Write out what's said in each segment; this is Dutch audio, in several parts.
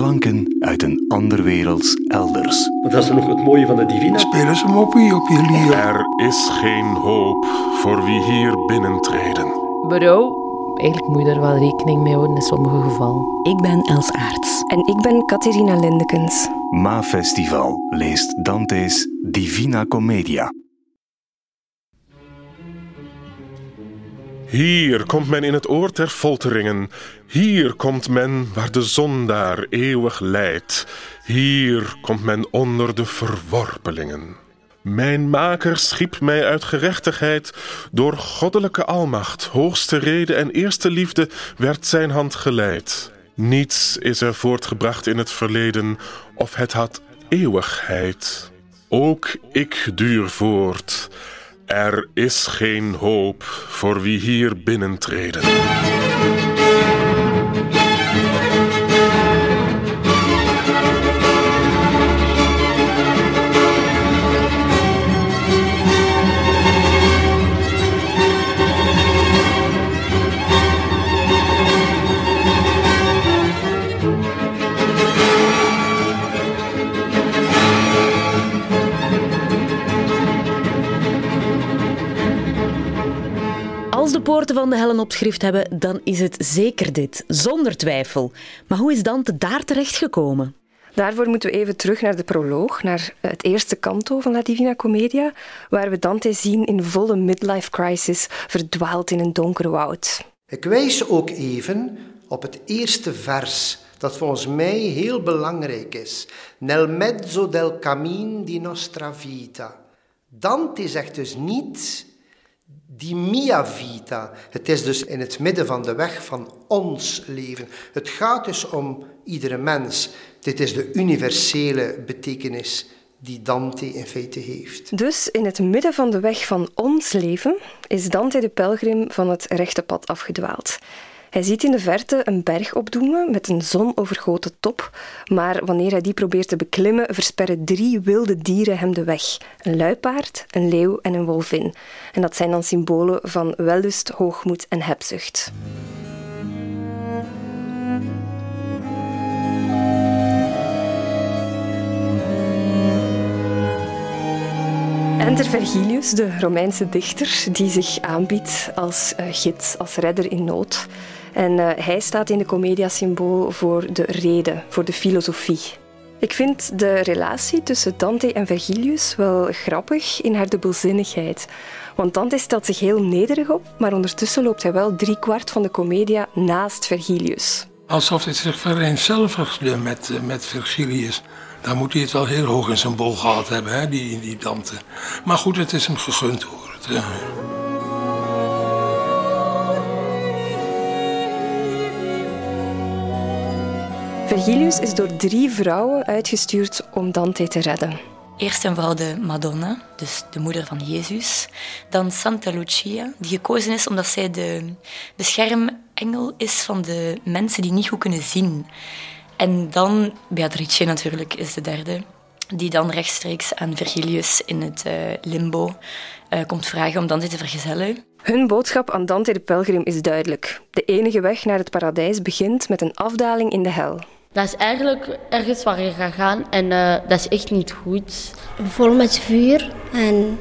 Klanken uit een ander werelds elders. Want dat is nog het mooie van de Divina. Spelen ze moppie op je lier. Er is geen hoop voor wie hier binnentreden. Bureau. Eigenlijk moet je er wel rekening mee houden in sommige gevallen. Ik ben Els Aarts. En ik ben Catharina Lindekens. Ma Festival leest Dante's Divina Commedia. Hier komt men in het oor ter folteringen. Hier komt men waar de zondaar eeuwig lijdt. Hier komt men onder de verworpelingen. Mijn maker schiep mij uit gerechtigheid. Door goddelijke almacht, hoogste rede en eerste liefde werd zijn hand geleid. Niets is er voortgebracht in het verleden, of het had eeuwigheid. Ook ik duur voort. Er is geen hoop voor wie hier binnentreden. Van de hel een opschrift hebben, dan is het zeker dit, zonder twijfel. Maar hoe is Dante daar terecht gekomen? Daarvoor moeten we even terug naar de proloog, naar het eerste kanto van La Divina Commedia, waar we Dante zien in volle midlife crisis, verdwaald in een donker woud. Ik wijs ook even op het eerste vers, dat volgens mij heel belangrijk is. Nel mezzo del cammin di nostra vita. Dante zegt dus niet die mia vita. Het is dus in het midden van de weg van ons leven. Het gaat dus om iedere mens. Dit is de universele betekenis die Dante in feite heeft. Dus in het midden van de weg van ons leven is Dante de pelgrim van het rechte pad afgedwaald. Hij ziet in de verte een berg opdoemen met een zonovergoten top, maar wanneer hij die probeert te beklimmen, versperren drie wilde dieren hem de weg. Een luipaard, een leeuw en een wolvin. En dat zijn dan symbolen van wellust, hoogmoed en hebzucht. Enter Vergilius, de Romeinse dichter, die zich aanbiedt als uh, gids, als redder in nood. En uh, hij staat in de Commedia symbool voor de reden, voor de filosofie. Ik vind de relatie tussen Dante en Vergilius wel grappig in haar dubbelzinnigheid. Want Dante stelt zich heel nederig op, maar ondertussen loopt hij wel driekwart van de Commedia naast Vergilius. Alsof hij zich vereenzelvigde met, met Vergilius. Dan moet hij het wel heel hoog in zijn bol gehad hebben, hè, die, die Dante. Maar goed, het is hem gegund hoor. Uh... Vergilius is door drie vrouwen uitgestuurd om Dante te redden. Eerst en vooral de Madonna, dus de moeder van Jezus. Dan Santa Lucia, die gekozen is omdat zij de beschermengel is van de mensen die niet goed kunnen zien. En dan Beatrice natuurlijk is de derde, die dan rechtstreeks aan Virgilius in het uh, limbo uh, komt vragen om Dante te vergezellen. Hun boodschap aan Dante de pelgrim is duidelijk. De enige weg naar het paradijs begint met een afdaling in de hel. Dat is eigenlijk ergens waar je gaat gaan en uh, dat is echt niet goed. Vol met vuur en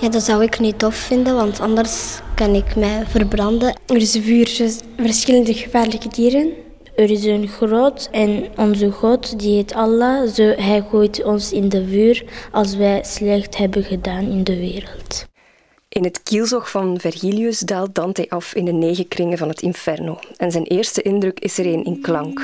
ja, dat zou ik niet tof vinden, want anders kan ik mij verbranden. Er is vuur, verschillende gevaarlijke dieren. Er is een groot en onze God, die heet Allah, zo hij gooit ons in de vuur als wij slecht hebben gedaan in de wereld. In het kielzog van Vergilius daalt Dante af in de negen kringen van het inferno. En zijn eerste indruk is er een in klank.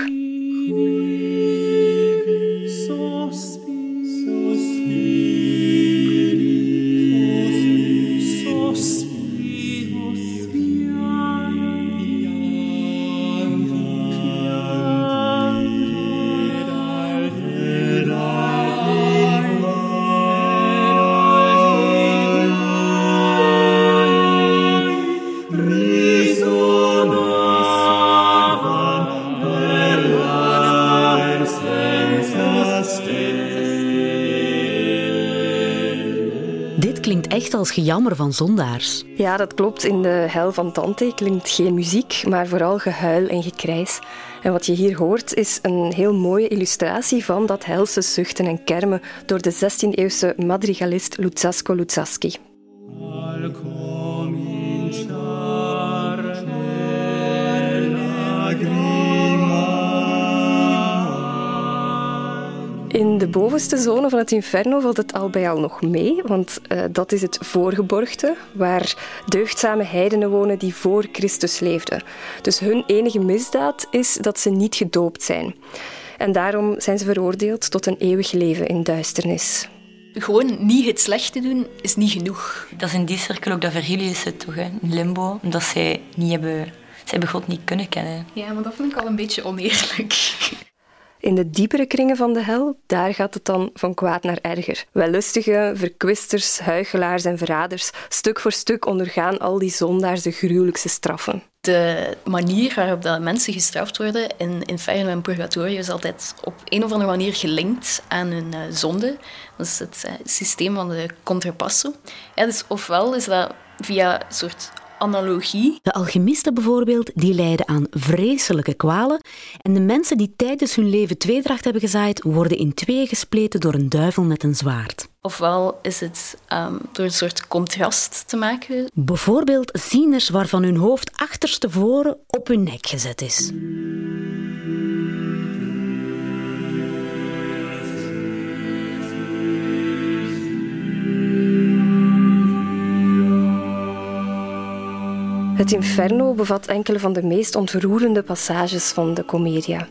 Echt als gejammer van zondaars. Ja, dat klopt. In de hel van Dante klinkt geen muziek, maar vooral gehuil en gekrijs. En wat je hier hoort is een heel mooie illustratie van dat helse zuchten en kermen door de 16e-eeuwse madrigalist Luzzasco Luzzaski. Bovenste zone van het inferno valt het al bij al nog mee, want uh, dat is het voorgeborgte, waar deugdzame heidenen wonen die voor Christus leefden. Dus hun enige misdaad is dat ze niet gedoopt zijn. En daarom zijn ze veroordeeld tot een eeuwig leven in duisternis. Gewoon niet het slechte doen is niet genoeg. Dat is in die cirkel ook dat Virgilius zit, toch, hè? in limbo, omdat zij niet hebben, zij hebben God niet kunnen kennen. Ja, maar dat vind ik al een beetje oneerlijk. In de diepere kringen van de hel, daar gaat het dan van kwaad naar erger. Wellustige verkwisters, huichelaars en verraders, stuk voor stuk ondergaan al die zondaars de gruwelijkste straffen. De manier waarop dat mensen gestraft worden in Inferno en Purgatorio is altijd op een of andere manier gelinkt aan hun uh, zonde. Dat is het uh, systeem van de contrapasso. Ja, dus ofwel is dat via een soort analogie. De alchemisten bijvoorbeeld, die lijden aan vreselijke kwalen. En de mensen die tijdens hun leven tweedracht hebben gezaaid, worden in twee gespleten door een duivel met een zwaard. Ofwel is het um, door een soort contrast te maken. Bijvoorbeeld zieners waarvan hun hoofd achterstevoren op hun nek gezet is. Het Inferno bevat enkele van de meest ontroerende passages van de Commedia.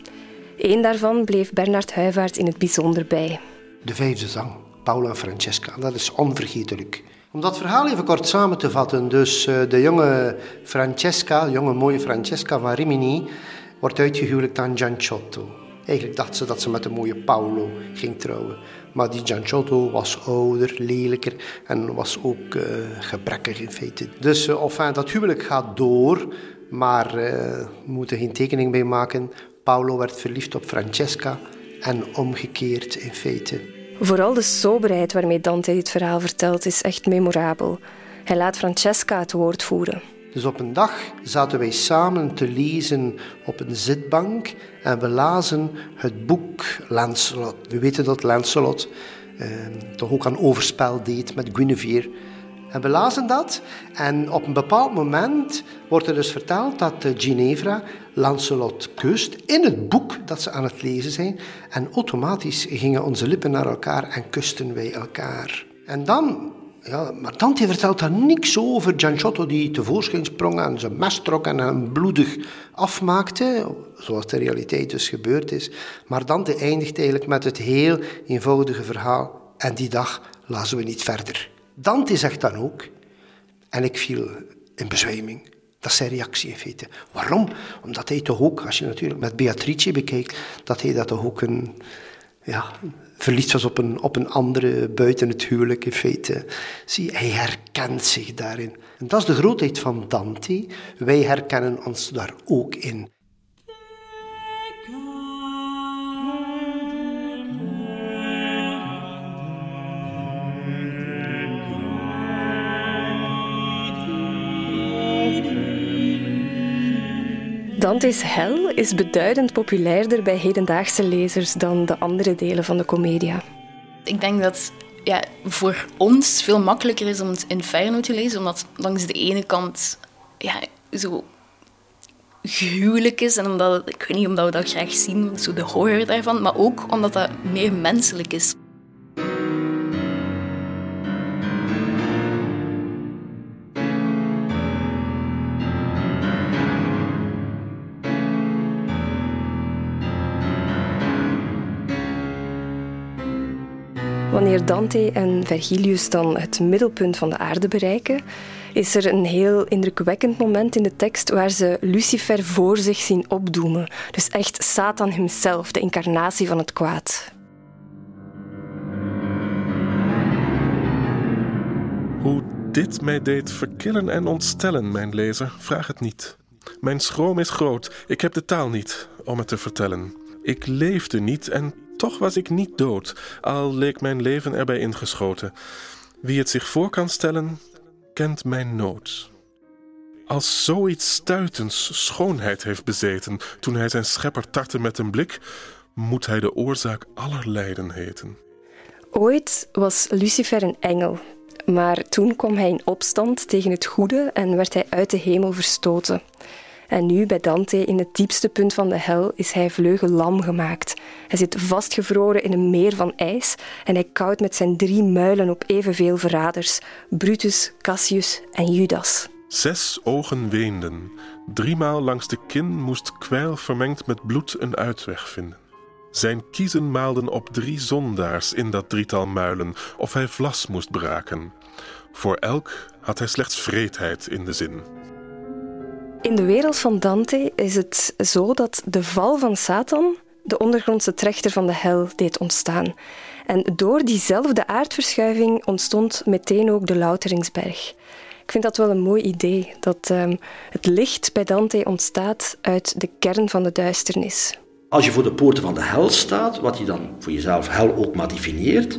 Eén daarvan bleef Bernard Huivaert in het bijzonder bij. De vijfde zang, Paolo en Francesca, dat is onvergetelijk. Om dat verhaal even kort samen te vatten, dus uh, de jonge Francesca, de jonge mooie Francesca van Rimini, wordt uitgehuwelijkd aan Gianciotto. Eigenlijk dacht ze dat ze met de mooie Paolo ging trouwen. Maar die Gianciotto was ouder, lelijker en was ook uh, gebrekkig in feite. Dus uh, dat huwelijk gaat door, maar uh, we moeten geen tekening bij maken. Paolo werd verliefd op Francesca en omgekeerd in feite. Vooral de soberheid waarmee Dante dit verhaal vertelt is echt memorabel. Hij laat Francesca het woord voeren. Dus op een dag zaten wij samen te lezen op een zitbank en we lazen het boek Lancelot. We weten dat Lancelot eh, toch ook aan overspel deed met Guinevere. En we lazen dat en op een bepaald moment wordt er dus verteld dat Ginevra Lancelot kust in het boek dat ze aan het lezen zijn. En automatisch gingen onze lippen naar elkaar en kusten wij elkaar. En dan ja, maar Dante vertelt daar niks over. Gianciotto die tevoorschijn sprong en zijn mes trok en hem bloedig afmaakte, zoals de realiteit dus gebeurd is. Maar Dante eindigt eigenlijk met het heel eenvoudige verhaal. En die dag lazen we niet verder. Dante zegt dan ook, en ik viel in bezwijming. Dat is zijn reactie in feite. Waarom? Omdat hij toch ook, als je natuurlijk met Beatrice bekijkt, dat hij dat toch ook een, ja, verliefd was op een, op een andere buiten het huwelijk in feite. Zie, hij herkent zich daarin. En dat is de grootheid van Dante. Wij herkennen ons daar ook in. Dante's Hel is beduidend populairder bij hedendaagse lezers dan de andere delen van de Commedia. Ik denk dat ja, voor ons veel makkelijker is om het Inferno te lezen, omdat langs de ene kant ja, zo gruwelijk is en omdat, ik weet niet, omdat we dat graag zien, zo de horror daarvan, maar ook omdat dat meer menselijk is. Wanneer Dante en Vergilius dan het middelpunt van de aarde bereiken, is er een heel indrukwekkend moment in de tekst waar ze Lucifer voor zich zien opdoemen. Dus echt Satan hemzelf, de incarnatie van het kwaad. Hoe dit mij deed verkillen en ontstellen, mijn lezer, vraag het niet. Mijn schroom is groot, ik heb de taal niet om het te vertellen. Ik leefde niet en toch was ik niet dood, al leek mijn leven erbij ingeschoten. Wie het zich voor kan stellen, kent mijn nood. Als zoiets stuitends schoonheid heeft bezeten toen hij zijn schepper tartte met een blik, moet hij de oorzaak aller lijden heten. Ooit was Lucifer een engel, maar toen kwam hij in opstand tegen het goede en werd hij uit de hemel verstoten. En nu, bij Dante, in het diepste punt van de hel, is hij vleugellam gemaakt. Hij zit vastgevroren in een meer van ijs en hij koudt met zijn drie muilen op evenveel verraders: Brutus, Cassius en Judas. Zes ogen weenden. Driemaal langs de kin moest kwijl vermengd met bloed een uitweg vinden. Zijn kiezen maalden op drie zondaars in dat drietal muilen, of hij vlas moest braken. Voor elk had hij slechts vreedheid in de zin. In de wereld van Dante is het zo dat de val van Satan de ondergrondse trechter van de hel deed ontstaan. En door diezelfde aardverschuiving ontstond meteen ook de Louteringsberg. Ik vind dat wel een mooi idee, dat um, het licht bij Dante ontstaat uit de kern van de duisternis. Als je voor de poorten van de hel staat, wat je dan voor jezelf hel ook maar definieert,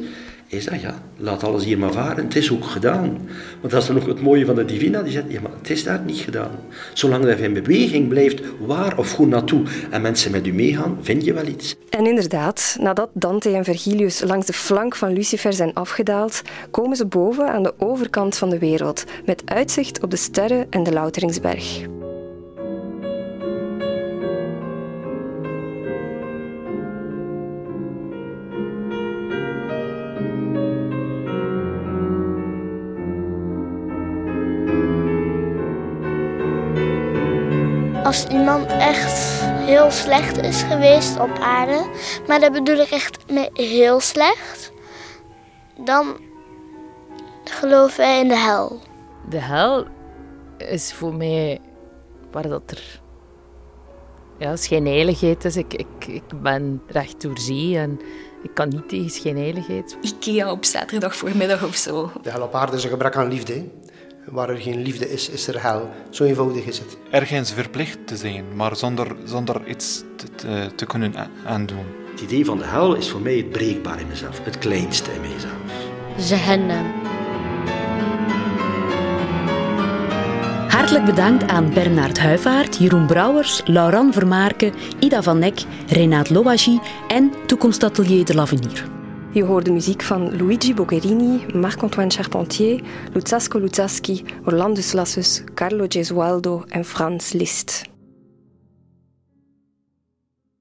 is dat ja, laat alles hier maar varen. Het is ook gedaan. Want dat is dan ook het mooie van de Divina, die zegt, ja, maar het is daar niet gedaan. Zolang dat je in beweging blijft, waar of goed naartoe, en mensen met u meegaan, vind je wel iets. En inderdaad, nadat Dante en Virgilius langs de flank van Lucifer zijn afgedaald, komen ze boven aan de overkant van de wereld, met uitzicht op de sterren en de Louteringsberg. Als iemand echt heel slecht is geweest op aarde, maar dat bedoel ik echt met heel slecht, dan geloven wij in de hel. De hel is voor mij waar dat er ja, schijnheiligheid is. Ik, ik, ik ben recht door zee en ik kan niet tegen schijnheiligheid. Ikea op zaterdag voormiddag of zo. De hel op aarde is een gebrek aan liefde. Waar er geen liefde is, is er hel. Zo eenvoudig is het. Ergens verplicht te zijn, maar zonder, zonder iets te, te, te kunnen aandoen. Het idee van de hel is voor mij het breekbaar in mezelf, het kleinste in mijzelf. Jehannam. Hartelijk bedankt aan Bernard Huivaert, Jeroen Brouwers, Laurent Vermaarke, Ida van Nek, Renaat Loagie en Toekomstatelier de L'Avenir. Je hoort de muziek van Luigi Boccherini, Marc-Antoine Charpentier, Luzzasco Luzzaschi, Orlando Lassus, Carlo Gesualdo en Frans Liszt.